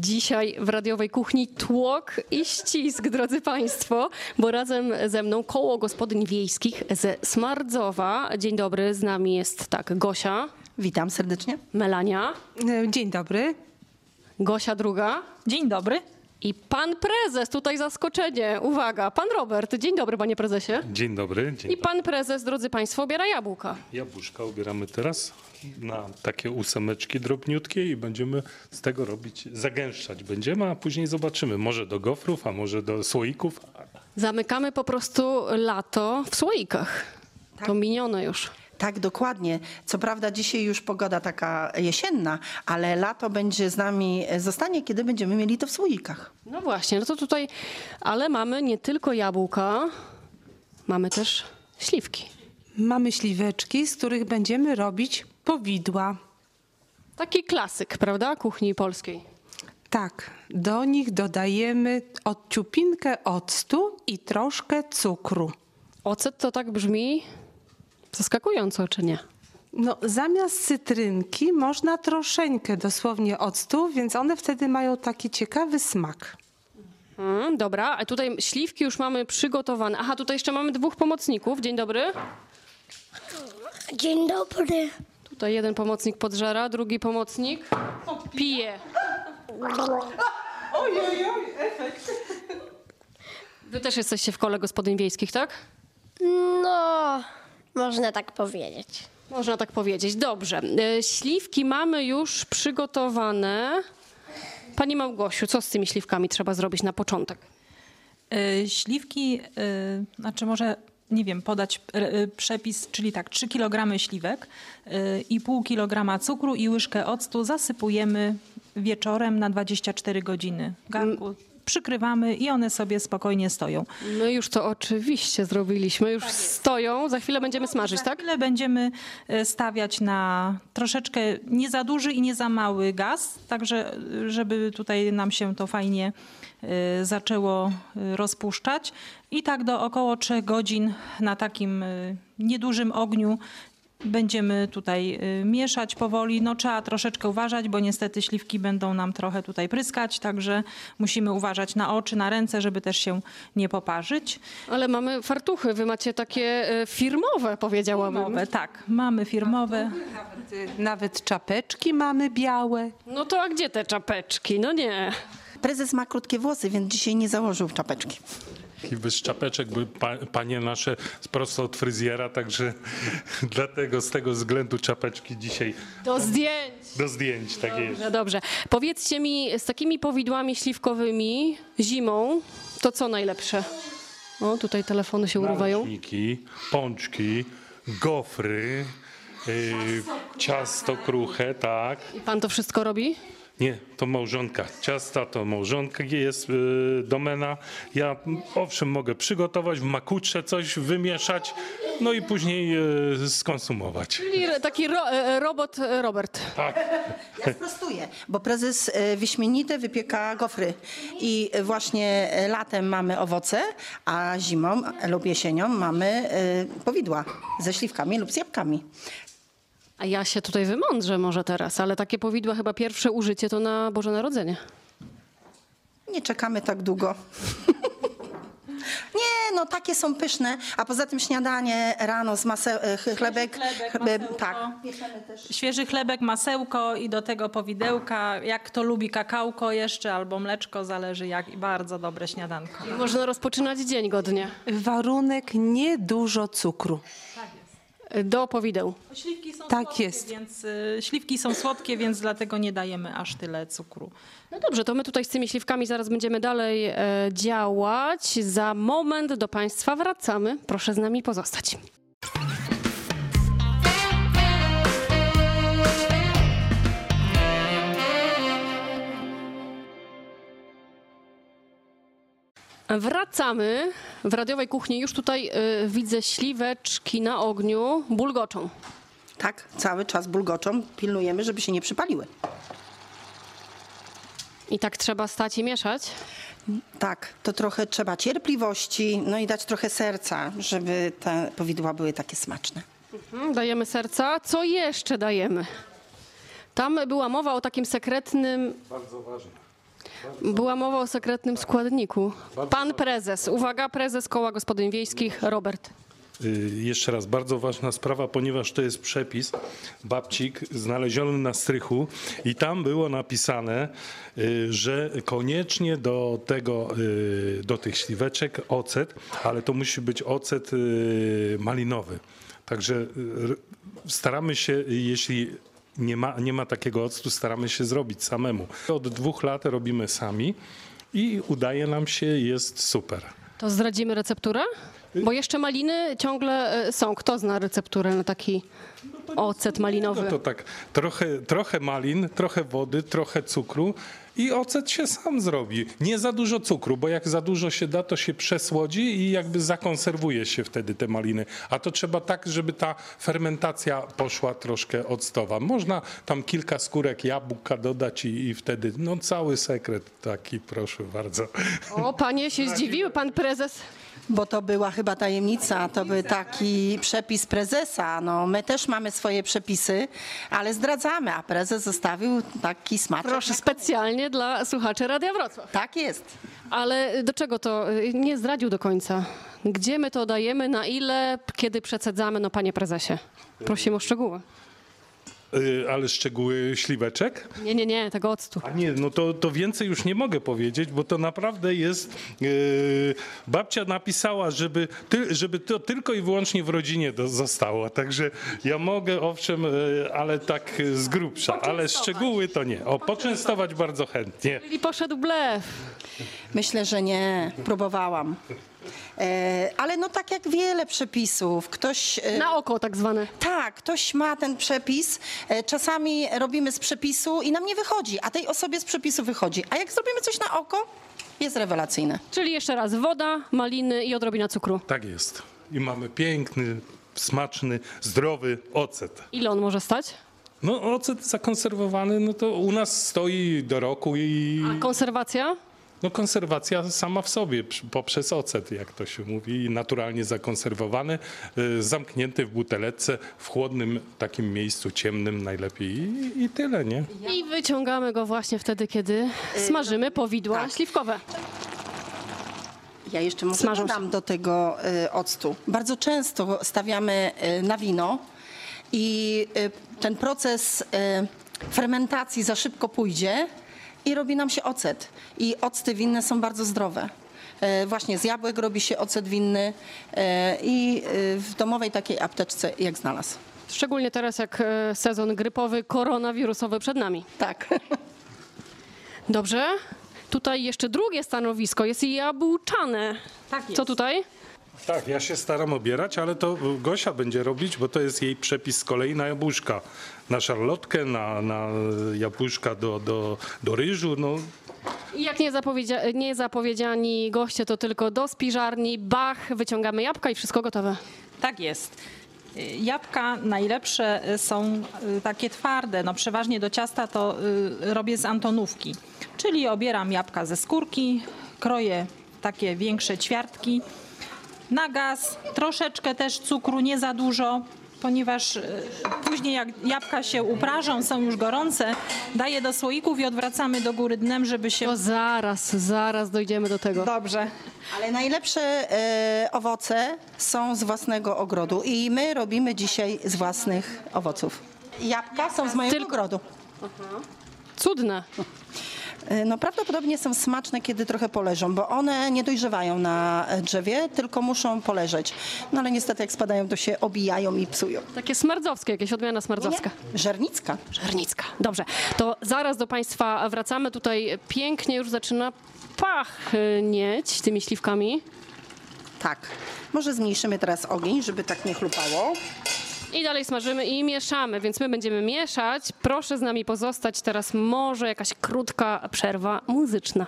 Dzisiaj w radiowej kuchni tłok i ścisk, drodzy Państwo, bo razem ze mną koło gospodyń wiejskich ze Smardzowa. Dzień dobry, z nami jest tak Gosia, Witam serdecznie. Melania, E, Dzień dobry. Gosia druga Dzień dobry. I pan prezes, tutaj zaskoczenie, uwaga, pan Robert. Dzień dobry, panie prezesie. Dzień dobry. Dzień I pan prezes, drodzy Państwo, obiera jabłka. Jabłuszka ubieramy teraz na takie ósemeczki drobniutkie i będziemy z tego robić, zagęszczać będziemy, a później zobaczymy. Może do gofrów, a może do słoików. Zamykamy po prostu lato w słoikach. To minione już. Tak, dokładnie. Co prawda dzisiaj już pogoda taka jesienna, ale lato będzie z nami, zostanie, kiedy będziemy mieli to w słoikach. No właśnie, no to tutaj, ale mamy nie tylko jabłka, mamy też śliwki. Mamy śliweczki, z których będziemy robić powidła. Taki klasyk, prawda, kuchni polskiej. Tak, do nich dodajemy odciupinkę octu i troszkę cukru. Ocet to tak brzmi zaskakująco, czy nie? No, zamiast cytrynki można troszeczkę dosłownie octu, więc one wtedy mają taki ciekawy smak. Mm, dobra, a tutaj śliwki już mamy przygotowane. Aha, tutaj jeszcze mamy dwóch pomocników. Dzień dobry. Dzień dobry. Tutaj jeden pomocnik podżera, drugi pomocnik pije. Wy też jesteście w kole gospodyń wiejskich, tak? No, można tak powiedzieć. Można tak powiedzieć. Dobrze. E, Śliwki mamy już przygotowane. Pani Małgosiu, co z tymi śliwkami trzeba zrobić na początek? Y, Śliwki, y, znaczy może, nie wiem, podać przepis, czyli tak, 3 kg śliwek i pół kilograma cukru i łyżkę octu zasypujemy wieczorem na 24 godziny. w Garnku przykrywamy i one sobie spokojnie stoją. My już to oczywiście zrobiliśmy. Już stoją. Za chwilę będziemy smażyć, Za tak? chwilę będziemy y, stawiać na troszeczkę nie za duży i nie za mały gaz, także y, żeby tutaj nam się to fajnie y, zaczęło rozpuszczać. I tak do około 3 godzin na takim niedużym ogniu będziemy tutaj y, mieszać powoli. No trzeba troszeczkę uważać, bo niestety śliwki będą nam trochę tutaj pryskać, także musimy uważać na oczy, na ręce, żeby też się nie poparzyć. Ale mamy fartuchy. Wy macie takie e, firmowe, powiedziałabym. Firmowe, tak, mamy firmowe. Nawet, y, nawet czapeczki mamy białe. No to a gdzie te czapeczki? No nie. Prezes ma krótkie włosy, więc dzisiaj nie założył czapeczki. I bez czapeczek były pa, panie nasze prosto od fryzjera, także dlatego z tego względu czapeczki dzisiaj Do zdjęć. do zdjęć. Tak jest. No dobrze. Powiedzcie mi, z takimi powidłami śliwkowymi zimą, to co najlepsze? O, tutaj telefony się urywają. Naleśniki, pączki, gofry, y, ciasto kruche, tak. I pan to wszystko robi? Nie, to małżonka. Ciasta to małżonka jest y, domena. Ja owszem mogę przygotować, w makutrze coś wymieszać, no i później y, skonsumować. Czyli taki ro, e, robot e, Robert. Tak. Ja sprostuję, bo prezes e, wyśmienite wypieka gofry. I właśnie e, latem mamy owoce, a zimą e, lub jesienią mamy e, powidła ze śliwkami lub z jabłkami. A ja się tutaj wymądrzę może teraz, ale takie powidła chyba pierwsze użycie to na Boże Narodzenie. Nie czekamy tak długo. Nie, no takie są pyszne, a poza tym śniadanie rano z mase, e, ch- chlebek, chlebek, masełko. tak. Świeży chlebek, masełko i do tego powidełka. Jak kto lubi kakałko jeszcze albo mleczko, zależy jak i bardzo dobre śniadanko. I można rozpoczynać dzień godnie. Warunek nie dużo cukru. Do powideł. Śliwki są Tak słodkie, jest. więc y, śliwki są słodkie, więc dlatego nie dajemy aż tyle cukru. No dobrze, to my tutaj z tymi śliwkami zaraz będziemy dalej e, działać. Za moment do Państwa wracamy. Proszę z nami pozostać. Wracamy. W radiowej kuchni już tutaj e, widzę śliweczki na ogniu bulgoczą. Tak, cały czas bulgoczą, pilnujemy, żeby się nie przypaliły. I tak trzeba stać i mieszać. Tak, to trochę trzeba cierpliwości, no i dać trochę serca, żeby te powidła były takie smaczne. Mhm, Dajemy serca. Co jeszcze dajemy? Tam była mowa o takim sekretnym Bardzo ważne. Była mowa o sekretnym składniku. Pan prezes, uwaga, prezes Koła Gospodyń Wiejskich, Robert. Y, Jeszcze raz, bardzo ważna sprawa, ponieważ to jest przepis babcik znaleziony na strychu i tam było napisane, y, że koniecznie do tego, y, do tych śliweczek ocet, ale to musi być ocet malinowy. Także staramy się, jeśli nie ma, nie ma takiego octu, staramy się zrobić samemu. Od dwóch lat robimy sami i udaje nam się, jest super. To zdradzimy recepturę? Bo jeszcze maliny ciągle e, są. Kto zna recepturę na taki ocet malinowy? No to tak, trochę, trochę malin, trochę wody, trochę cukru i ocet się sam zrobi. Nie za dużo cukru, bo jak za dużo się da, to się przesłodzi i jakby zakonserwuje się wtedy te maliny. A to trzeba tak, żeby ta fermentacja poszła troszkę octowa. Można tam kilka skórek jabłka dodać i, i wtedy, no cały sekret taki, proszę bardzo. O, panie się zdziwiły, pan prezes. Bo to była chyba tajemnica, to był taki przepis prezesa. No, my też mamy swoje przepisy, ale zdradzamy, a prezes zostawił taki smaczek. Proszę, specjalnie dla słuchaczy Radia Wrocław. Tak jest. Ale do czego to? Y, Nie zdradził do końca. Gdzie my to dajemy, na ile, kiedy przecedzamy, no panie prezesie? Prosimy o szczegóły. Y, Ale szczegóły śliweczek? Nie, nie, nie, tego octu. A nie, no to, to więcej już nie mogę powiedzieć, bo to naprawdę jest. Yy, babcia napisała, żeby, ty, żeby to tylko i wyłącznie w rodzinie do, zostało. Także ja mogę, owszem, yy, ale tak z grubsza, ale szczegóły to nie. O, poczęstować bardzo chętnie. Czyli poszedł blef. Myślę, że nie. Próbowałam. E, ale no tak jak wiele przepisów, ktoś... E, Na oko tak zwane. Tak, ktoś ma ten przepis. E, Czasami robimy z przepisu i nam nie wychodzi, a tej osobie z przepisu wychodzi. A jak zrobimy coś na oko, jest rewelacyjne. Czyli jeszcze raz woda, maliny i odrobina cukru. Tak jest. I mamy piękny, smaczny, zdrowy ocet. Ile on może stać? No ocet zakonserwowany, no to u nas stoi do roku i A konserwacja? No konserwacja sama w sobie poprzez ocet, jak to się mówi, naturalnie zakonserwowany, y, zamknięty w buteleczce w chłodnym takim miejscu ciemnym najlepiej i, i tyle, nie? I wyciągamy go właśnie wtedy, kiedy smażymy powidła śliwkowe. Ja jeszcze może Smażą się. dodam do tego y, octu. Bardzo często stawiamy y, na wino i y, ten proces y, fermentacji za szybko pójdzie i robi nam się ocet. I octy winne są bardzo zdrowe. Y, Właśnie z jabłek robi się ocet winny y, i y, w domowej takiej apteczce jak znalazł. Szczególnie teraz, jak e, sezon grypowy, koronawirusowy przed nami. Tak. Dobrze. Tutaj jeszcze drugie stanowisko jest jabłczane. Tak jest. Co tutaj? Tak, ja się staram obierać, ale to Gosia będzie robić, bo to jest jej przepis z kolei na jabłuszka. Na szarlotkę, na, na jabłuszka do, do, do ryżu, no I jak nie, zapowiedzia- nie zapowiedziani goście, to tylko do spiżarni, bach, wyciągamy jabłka i wszystko gotowe. Tak jest. Y, Jabłka najlepsze y, są y, takie twarde. No przeważnie do ciasta to y, robię z antonówki. Czyli obieram jabłka ze skórki, kroję takie większe ćwiartki na gaz, troszeczkę też cukru, nie za dużo, ponieważ y, później jak jabłka się uprażą, są już gorące, daję do słoików i odwracamy do góry dnem, żeby się... To zaraz, zaraz dojdziemy do tego. Dobrze. Ale najlepsze e, owoce są z własnego ogrodu i my robimy dzisiaj z własnych owoców. Jabłka są z mojego Tylko- ogrodu. Cudne. E, No prawdopodobnie są smaczne, kiedy trochę poleżą, bo one nie dojrzewają na drzewie, tylko muszą poleżeć. No ale niestety jak spadają, to się obijają i psują. Takie smardzowskie, jakieś odmiana smardzowska. Żernicka. Żernicka. Dobrze, to zaraz do Państwa wracamy. Tutaj pięknie już zaczyna pachnieć tymi śliwkami. Tak. Może zmniejszymy teraz ogień, żeby tak nie chlupało. I dalej smażymy i mieszamy, więc my będziemy mieszać. Proszę z nami pozostać. Teraz może jakaś krótka przerwa muzyczna.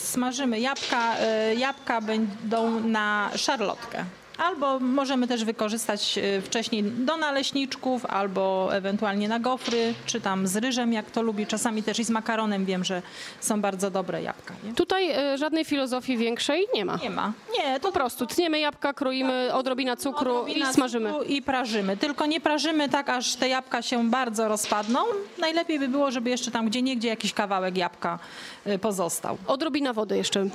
Smażymy jabłka. y, Jabłka będą na szarlotkę. Albo możemy też wykorzystać e, wcześniej do naleśniczków, albo ewentualnie na gofry, czy tam z ryżem, jak to lubi. Czasami też i z makaronem wiem, że są bardzo dobre jabłka. Nie, Tutaj e, żadnej filozofii większej nie ma. nie ma. Nie, to Po prostu tniemy jabłka, kroimy odrobina cukru Odrobina i smażymy. cukru I prażymy. Tylko nie prażymy tak, aż te jabłka się bardzo rozpadną. Najlepiej by było, żeby jeszcze tam gdzie niegdzie jakiś kawałek jabłka y, pozostał. Odrobina wody jeszcze. Y,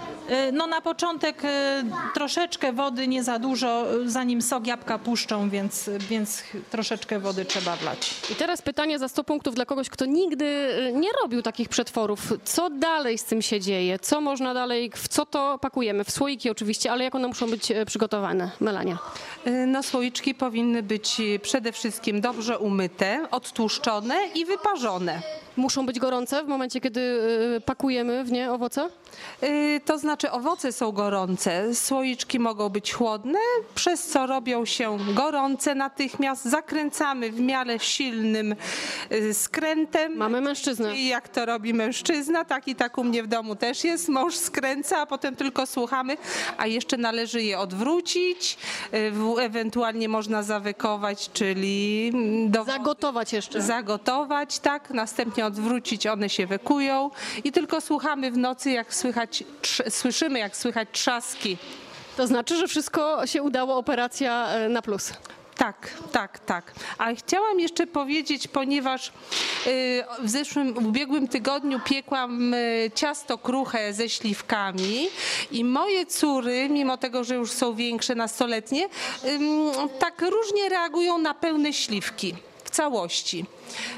No na początek y, troszeczkę wody, nie za dużo, y, zanim sok jabłka puszczą, więc, więc troszeczkę wody trzeba wlać. I teraz pytanie za 100 punktów dla kogoś, kto nigdy e, nie robił takich przetworów. Co dalej z tym się dzieje? Co można dalej, w co to pakujemy? W słoiki oczywiście, ale jak one muszą być e, przygotowane? Melania. Y, No słoiczki powinny być y, przede wszystkim dobrze umyte, odtłuszczone i wyparzone. Muszą być gorące w momencie, kiedy e, pakujemy w nie owoce? Y, To znaczy owoce są gorące, słoiczki mogą być chłodne, przez co robią się gorące natychmiast. Zakręcamy w miarę silnym y, skrętem. Mamy mężczyznę. I jak to robi mężczyzna, tak i tak u mnie w domu też jest. Mąż skręca, a potem tylko słuchamy, a jeszcze należy je odwrócić, y, ewentualnie można zawykować, czyli mm, do Zagotować jeszcze. zagotować, tak, następnie odwrócić, one się wykują i tylko słuchamy w nocy, jak słychać, słyszymy, jak słychać trzaski. To znaczy, że wszystko się udało, operacja e, na plus. Tak, tak, tak. Ale chciałam jeszcze powiedzieć, ponieważ y, w zeszłym, w ubiegłym tygodniu piekłam y, ciasto kruche ze śliwkami i moje córy, mimo tego, że już są większe, nastoletnie, tak różnie reagują na pełne śliwki całości.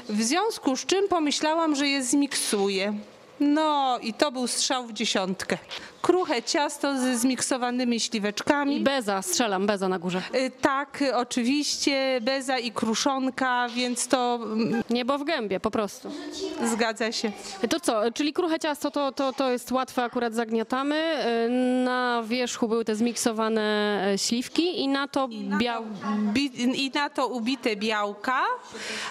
W związku z czym pomyślałam, że je zmiksuję. No i to był strzał w dziesiątkę. Kruche ciasto ze zmiksowanymi śliweczkami. I beza, strzelam, beza na górze. Y, Tak, y, oczywiście, beza i kruszonka, więc to mm, Niebo w gębie, po prostu. zgadza się. To co, czyli kruche ciasto to, to, to jest łatwe, akurat zagniatamy. E, Na wierzchu były te zmiksowane e, śliwki i na to biał... Bi- I na to ubite białka,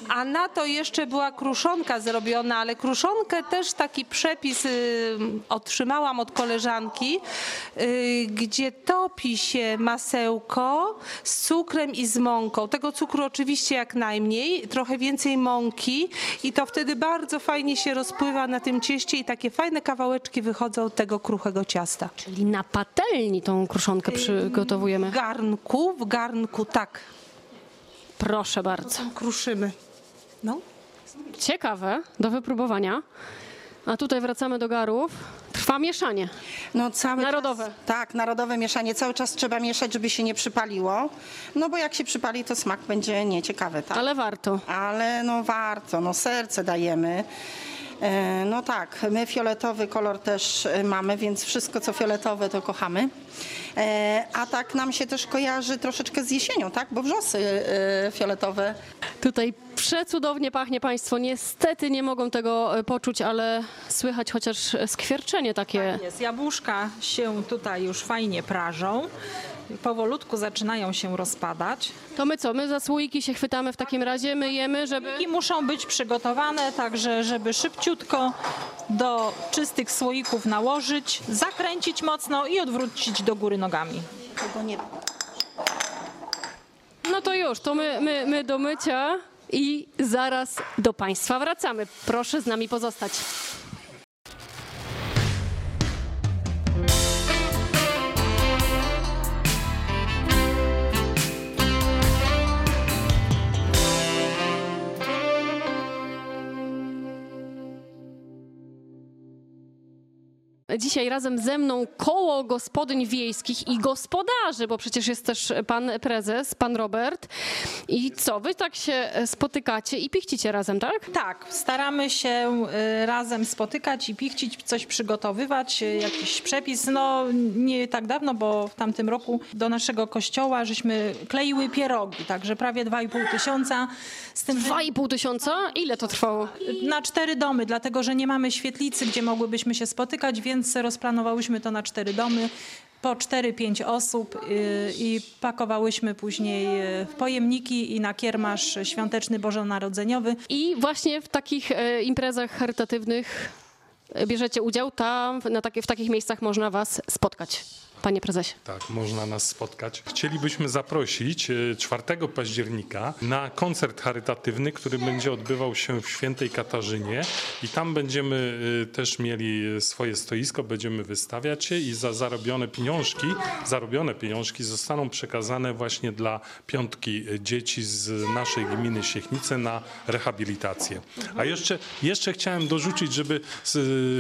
a na to jeszcze była kruszonka zrobiona, ale kruszonkę też taki przepis y, otrzymałam od koleżanki, y, gdzie topi się masełko z cukrem i z mąką. Tego cukru oczywiście jak najmniej, trochę więcej mąki i to wtedy bardzo fajnie się rozpływa na tym cieście i takie fajne kawałeczki wychodzą od tego kruchego ciasta. Czyli na patelni tą kruszonkę przygotowujemy. W garnku, w garnku, tak, Proszę bardzo. kruszymy. No. Ciekawe, do wypróbowania. A tutaj wracamy do garów. Trwa mieszanie. No cały Narodowe. Czas, tak, narodowe mieszanie. Cały czas trzeba mieszać, żeby się nie przypaliło. No bo jak się przypali, to smak będzie nieciekawy, tak? Ale warto. Ale no warto, no serce dajemy. E, No tak, my fioletowy kolor też e, mamy, więc wszystko co fioletowe to kochamy. E, A tak nam się też kojarzy troszeczkę z jesienią, tak? Bo wrzosy fioletowe Tutaj przecudownie pachnie Państwo. Niestety nie mogą tego e, poczuć, ale słychać chociaż skwierczenie takie. Jest, jabłuszka się tutaj już fajnie prażą. Powolutku zaczynają się rozpadać. To my co? My za słoiki się chwytamy w takim razie, myjemy, żeby... I muszą być przygotowane także, żeby szybciutko do czystych słoików nałożyć, zakręcić mocno i odwrócić do góry nogami. No to już, to my, my, my do mycia i zaraz do Państwa wracamy. Proszę z nami pozostać. Dzisiaj razem ze mną koło gospodyń wiejskich i gospodarzy, bo przecież jest też pan prezes, pan Robert. I co, wy tak się spotykacie i pichcicie razem, tak? Tak, staramy się y, razem spotykać i pichcić, coś przygotowywać, y, jakiś przepis. No nie tak dawno, bo w tamtym roku do naszego kościoła żeśmy kleiły pierogi, także prawie 2,5 tysiąca. Z tym, że Dwa i pół tysiąca? Ile to trwało? na cztery domy, dlatego że nie mamy świetlicy, gdzie mogłybyśmy się spotykać, więc rozplanowałyśmy to na cztery domy. Po 4-5 osób y, i pakowałyśmy później y, w pojemniki i na kiermasz świąteczny bożonarodzeniowy. I właśnie w takich e, imprezach charytatywnych bierzecie udział, tam na takie, w takich miejscach można was spotkać. Panie prezesie? Tak, można nas spotkać. Chcielibyśmy zaprosić e, 4 października na koncert charytatywny, który będzie odbywał się w Świętej Katarzynie i tam będziemy e, też mieli swoje stoisko, będziemy wystawiać się i za zarobione pieniążki, zarobione pieniążki zostaną przekazane właśnie dla piątki dzieci z naszej gminy Siechnice na rehabilitację. A jeszcze, jeszcze chciałem dorzucić, żeby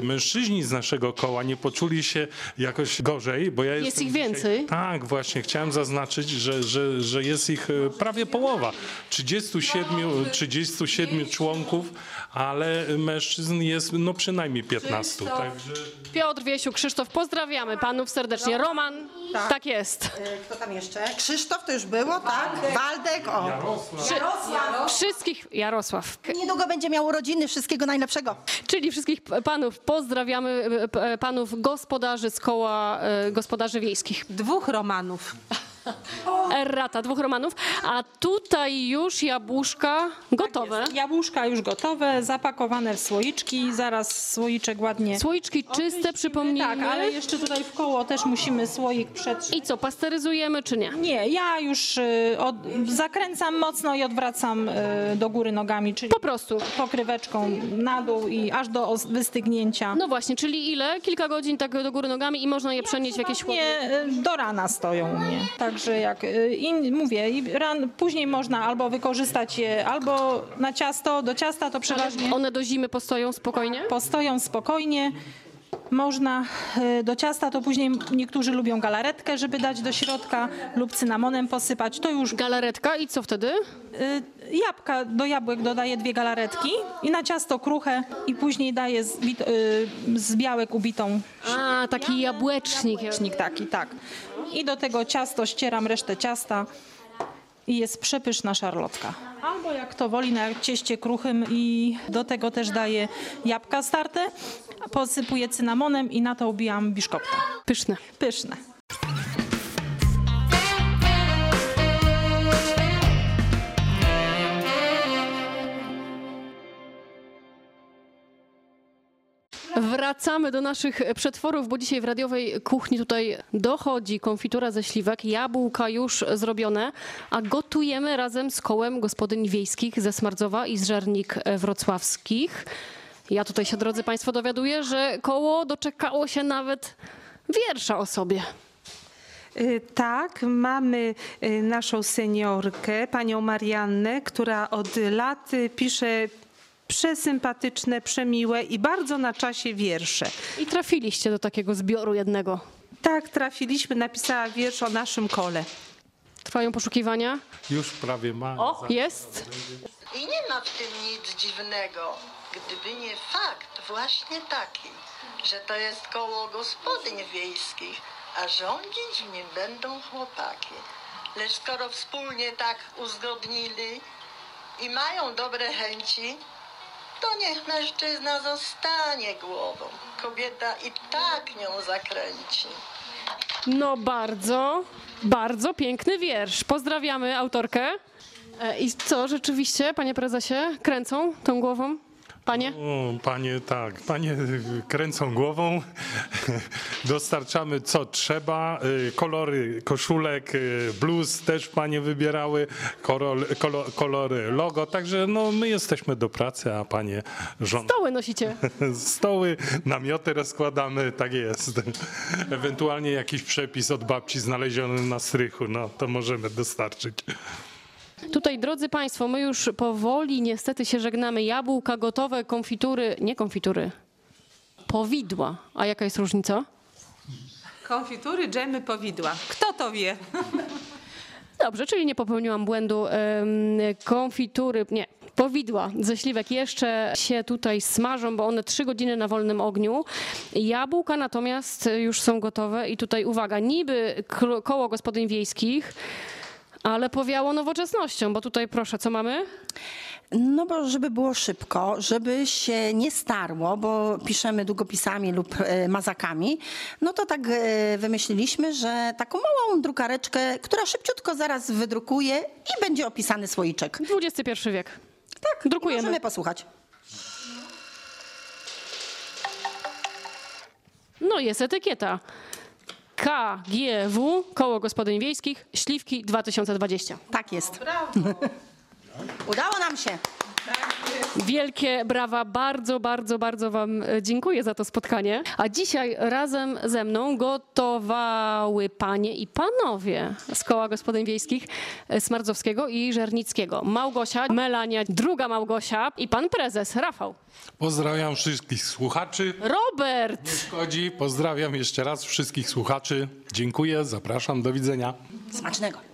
mężczyźni z naszego koła nie poczuli się jakoś gorzej, bo ja Jest jestem ich dzisiaj- więcej? tak, właśnie. Chciałem zaznaczyć, że, że, że jest ich e, prawie połowa. 37, 37 członków, ale mężczyzn jest no przynajmniej 15. Także Piotr, Wiesiu, Krzysztof, pozdrawiamy panów serdecznie. Roman, tak, jest. Kto tam jeszcze? Krzysztof to już było, tak? Waldek, o. Wszystkich, Jarosław, Niedługo będzie miał urodziny, wszystkiego najlepszego. czyli wszystkich panów pozdrawiamy, e, panów gospodarzy z koła e, gospodarzy wiejskich. Dwóch Romanów. Errata, dwóch Romanów. A tutaj już jabłuszka gotowe. Jabłuszka już gotowe, zapakowane w słoiczki. Zaraz słoiczek ładnie. Słoiczki czyste, przypomnijmy. Tak, ale jeszcze tutaj w koło też musimy słoik przetrzeć. I co, pasteryzujemy czy nie? Nie, ja już y, od, zakręcam mocno i odwracam y, do góry nogami, czyli Po prostu. pokryweczką na dół i aż do os- wystygnięcia. No właśnie, czyli ile? Kilka godzin tak do góry nogami i można je przenieść w jakieś chłodne... Nie, y, do rana stoją u mnie. Także jak y, i mówię, ran, później można albo wykorzystać je albo na ciasto, do ciasta to przeważnie One do zimy postoją spokojnie? postoją spokojnie. Można y, do ciasta, to później niektórzy lubią galaretkę, żeby dać do środka lub cynamonem posypać. To już Galaretka i co wtedy? Y, Jabłka, do jabłek dodaję dwie galaretki i na ciasto kruche i później daję z, z białek ubitą A, taki jabłecznik. sznik taki, tak. I do tego ciasto ścieram resztę ciasta i jest przepyszna szarlotka. Albo jak to woli na cieście kruchym i do tego też daję jabłka starte, posypuję cynamonem i na to ubijam biszkopta. Pyszne. Pyszne. Wracamy do naszych przetworów, bo dzisiaj w radiowej kuchni tutaj dochodzi konfitura ze śliwek, jabłka już zrobione, a gotujemy razem z kołem gospodyń wiejskich ze Smardzowa i z Żernik Wrocławskich. Ja tutaj się, drodzy Państwo, dowiaduję, że koło doczekało się nawet wiersza o sobie. Y, Tak, mamy y, naszą seniorkę, panią Mariannę, która od lat y, pisze przesympatyczne, przemiłe i bardzo na czasie wiersze. I trafiliście do takiego zbioru jednego. Tak, trafiliśmy, napisała wiersz o naszym kole. Trwają poszukiwania. już prawie ma. O, jest. I nie ma w tym nic dziwnego, gdyby nie fakt właśnie taki, że to jest koło gospodyń wiejskich, a rządzić w nim będą chłopaki. Lecz skoro wspólnie tak uzgodnili i mają dobre chęci, to niech mężczyzna zostanie głową. Kobieta i tak nią zakręci. No bardzo, bardzo piękny wiersz. Pozdrawiamy autorkę. E, I co, rzeczywiście, panie prezesie, kręcą tą głową? Panie? O, panie, tak, panie kręcą głową. Dostarczamy co trzeba. Y, Kolory koszulek, y, bluz też panie wybierały, kolory logo. Także no, my jesteśmy do pracy, a panie żon Stoły nosicie. stoły, namioty rozkładamy, tak jest. Ewentualnie jakiś przepis od babci znaleziony na strychu, no to możemy dostarczyć. Tutaj, drodzy państwo, my już powoli niestety się żegnamy. Jabłka gotowe, konfitury, nie konfitury, powidła. A jaka jest różnica? Konfitury, dżemy, powidła. Kto to wie? Dobrze, czyli nie popełniłam błędu. Konfitury, nie, powidła ze śliwek jeszcze się tutaj smażą, bo one trzy godziny na wolnym ogniu. Jabłka natomiast już są gotowe i tutaj uwaga, niby koło gospodyń wiejskich, ale powiało nowoczesnością, bo tutaj proszę, co mamy? No bo żeby było szybko, żeby się nie starło, bo piszemy długopisami lub e, mazakami, no to tak e, wymyśliliśmy, że taką małą drukareczkę, która szybciutko zaraz wydrukuje i będzie opisany słoiczek. XXI wiek. Tak, drukujemy. Możemy posłuchać. No jest etykieta. KGW, Koło Gospodyń Wiejskich, Śliwki 2020. Tak jest. Udało nam się. Wielkie brawa, bardzo, bardzo, bardzo Wam e, dziękuję za to spotkanie. A dzisiaj razem ze mną gotowały panie i panowie z Koła Gospodyń Wiejskich e, Smardzowskiego i Żernickiego. Małgosia, Melania, druga Małgosia i pan prezes Rafał. Pozdrawiam wszystkich słuchaczy. Robert! Szkodzi, pozdrawiam jeszcze raz wszystkich słuchaczy. Dziękuję, zapraszam, do widzenia. Smacznego.